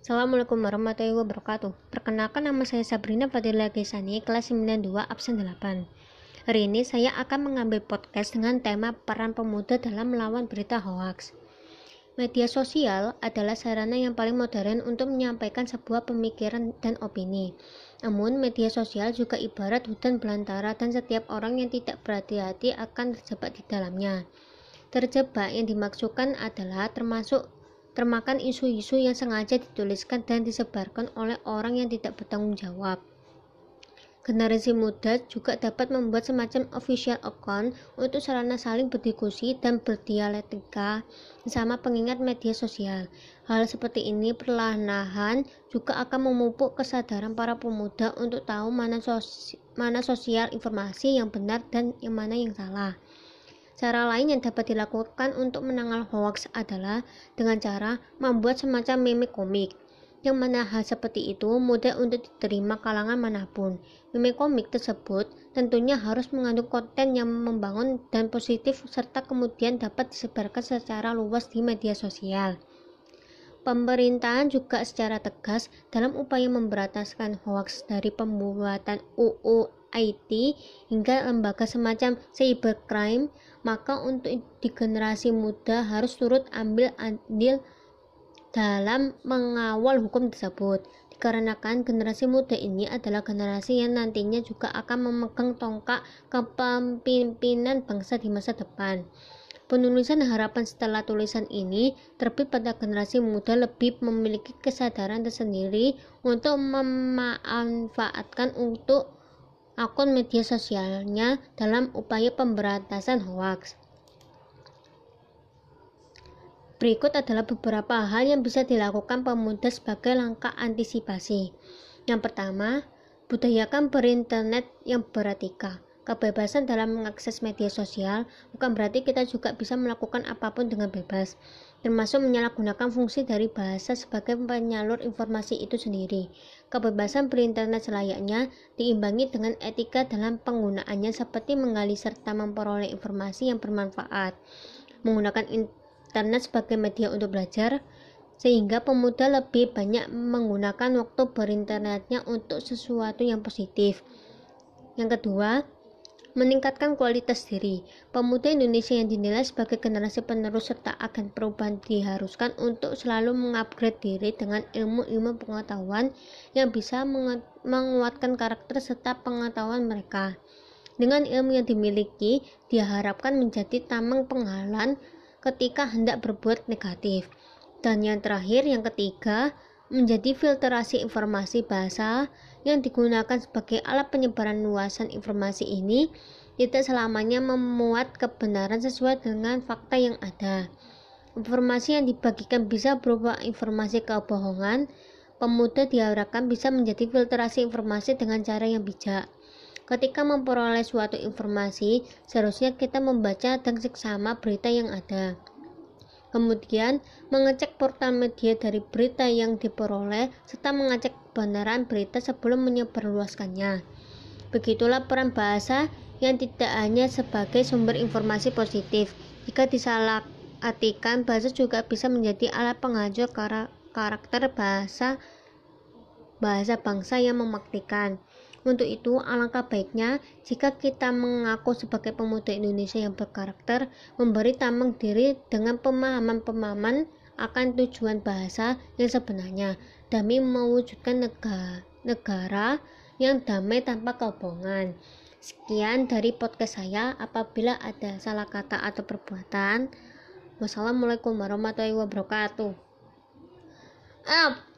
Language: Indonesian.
Assalamualaikum warahmatullahi wabarakatuh. Perkenalkan nama saya Sabrina Fadila Gesani, kelas 92 absen 8. Hari ini saya akan mengambil podcast dengan tema peran pemuda dalam melawan berita hoax. Media sosial adalah sarana yang paling modern untuk menyampaikan sebuah pemikiran dan opini. Namun, media sosial juga ibarat hutan belantara dan setiap orang yang tidak berhati-hati akan terjebak di dalamnya. Terjebak yang dimaksudkan adalah termasuk termakan isu-isu yang sengaja dituliskan dan disebarkan oleh orang yang tidak bertanggung jawab. Generasi muda juga dapat membuat semacam official account untuk sarana saling berdiskusi dan berdialektika bersama pengingat media sosial. Hal seperti ini perlahan-lahan juga akan memupuk kesadaran para pemuda untuk tahu mana, sos mana sosial informasi yang benar dan yang mana yang salah. Cara lain yang dapat dilakukan untuk menanggal hoax adalah dengan cara membuat semacam meme komik, yang mana hal seperti itu mudah untuk diterima kalangan mana pun. Meme komik tersebut tentunya harus mengandung konten yang membangun dan positif serta kemudian dapat disebarkan secara luas di media sosial. Pemerintahan juga secara tegas dalam upaya memberantaskan hoax dari pembuatan UU IT hingga lembaga semacam cybercrime, maka untuk di generasi muda harus turut ambil andil dalam mengawal hukum tersebut. Dikarenakan generasi muda ini adalah generasi yang nantinya juga akan memegang tongkat kepemimpinan bangsa di masa depan. Penulisan harapan setelah tulisan ini terbit pada generasi muda lebih memiliki kesadaran tersendiri untuk memanfaatkan untuk akun media sosialnya dalam upaya pemberantasan hoaks. Berikut adalah beberapa hal yang bisa dilakukan pemuda sebagai langkah antisipasi. Yang pertama, budayakan berinternet yang beretika. Kebebasan dalam mengakses media sosial bukan berarti kita juga bisa melakukan apa pun dengan bebas, termasuk menyalahgunakan fungsi dari bahasa sebagai penyalur informasi itu sendiri. Kebebasan berinternet selayaknya diimbangi dengan etika dalam penggunaannya seperti menggali serta memperoleh informasi yang bermanfaat, menggunakan internet sebagai media untuk belajar, sehingga pemuda lebih banyak menggunakan waktu berinternetnya untuk sesuatu yang positif. Yang kedua, meningkatkan kualitas diri. Pemuda Indonesia yang dinilai sebagai generasi penerus serta agen perubahan diharuskan untuk selalu mengupgrade diri dengan ilmu-ilmu pengetahuan yang bisa menguatkan karakter serta pengetahuan mereka. Dengan ilmu yang dimiliki, diharapkan menjadi tameng penghalang ketika hendak berbuat negatif. Dan yang terakhir, yang ketiga, menjadi filterasi informasi bahasa yang digunakan sebagai alat penyebaran luasan informasi ini tidak selamanya memuat kebenaran sesuai dengan fakta yang ada. Informasi yang dibagikan bisa berupa informasi kebohongan. Pemuda diharapkan bisa menjadi filterasi informasi dengan cara yang bijak. Ketika memperoleh suatu informasi, seharusnya kita membaca dan seksama berita yang ada. Kemudian, mengecek portal media dari berita yang diperoleh serta mengecek kebenaran berita sebelum menyebarluaskannya. Begitulah peran bahasa yang tidak hanya sebagai sumber informasi positif. Jika disalahartikan, bahasa juga bisa menjadi alat penghancur karakter bahasa bahasa bangsa yang memaktikan. Untuk itu, alangkah baiknya jika kita mengaku sebagai pemuda Indonesia yang berkarakter, memberi tameng diri dengan pemahaman-pemahaman akan tujuan bahasa yang sebenarnya demi mewujudkan negara, negara yang damai tanpa kebohongan. Sekian dari podcast saya. Apabila ada salah kata atau perbuatan, wassalamualaikum warahmatullahi wabarakatuh. Up.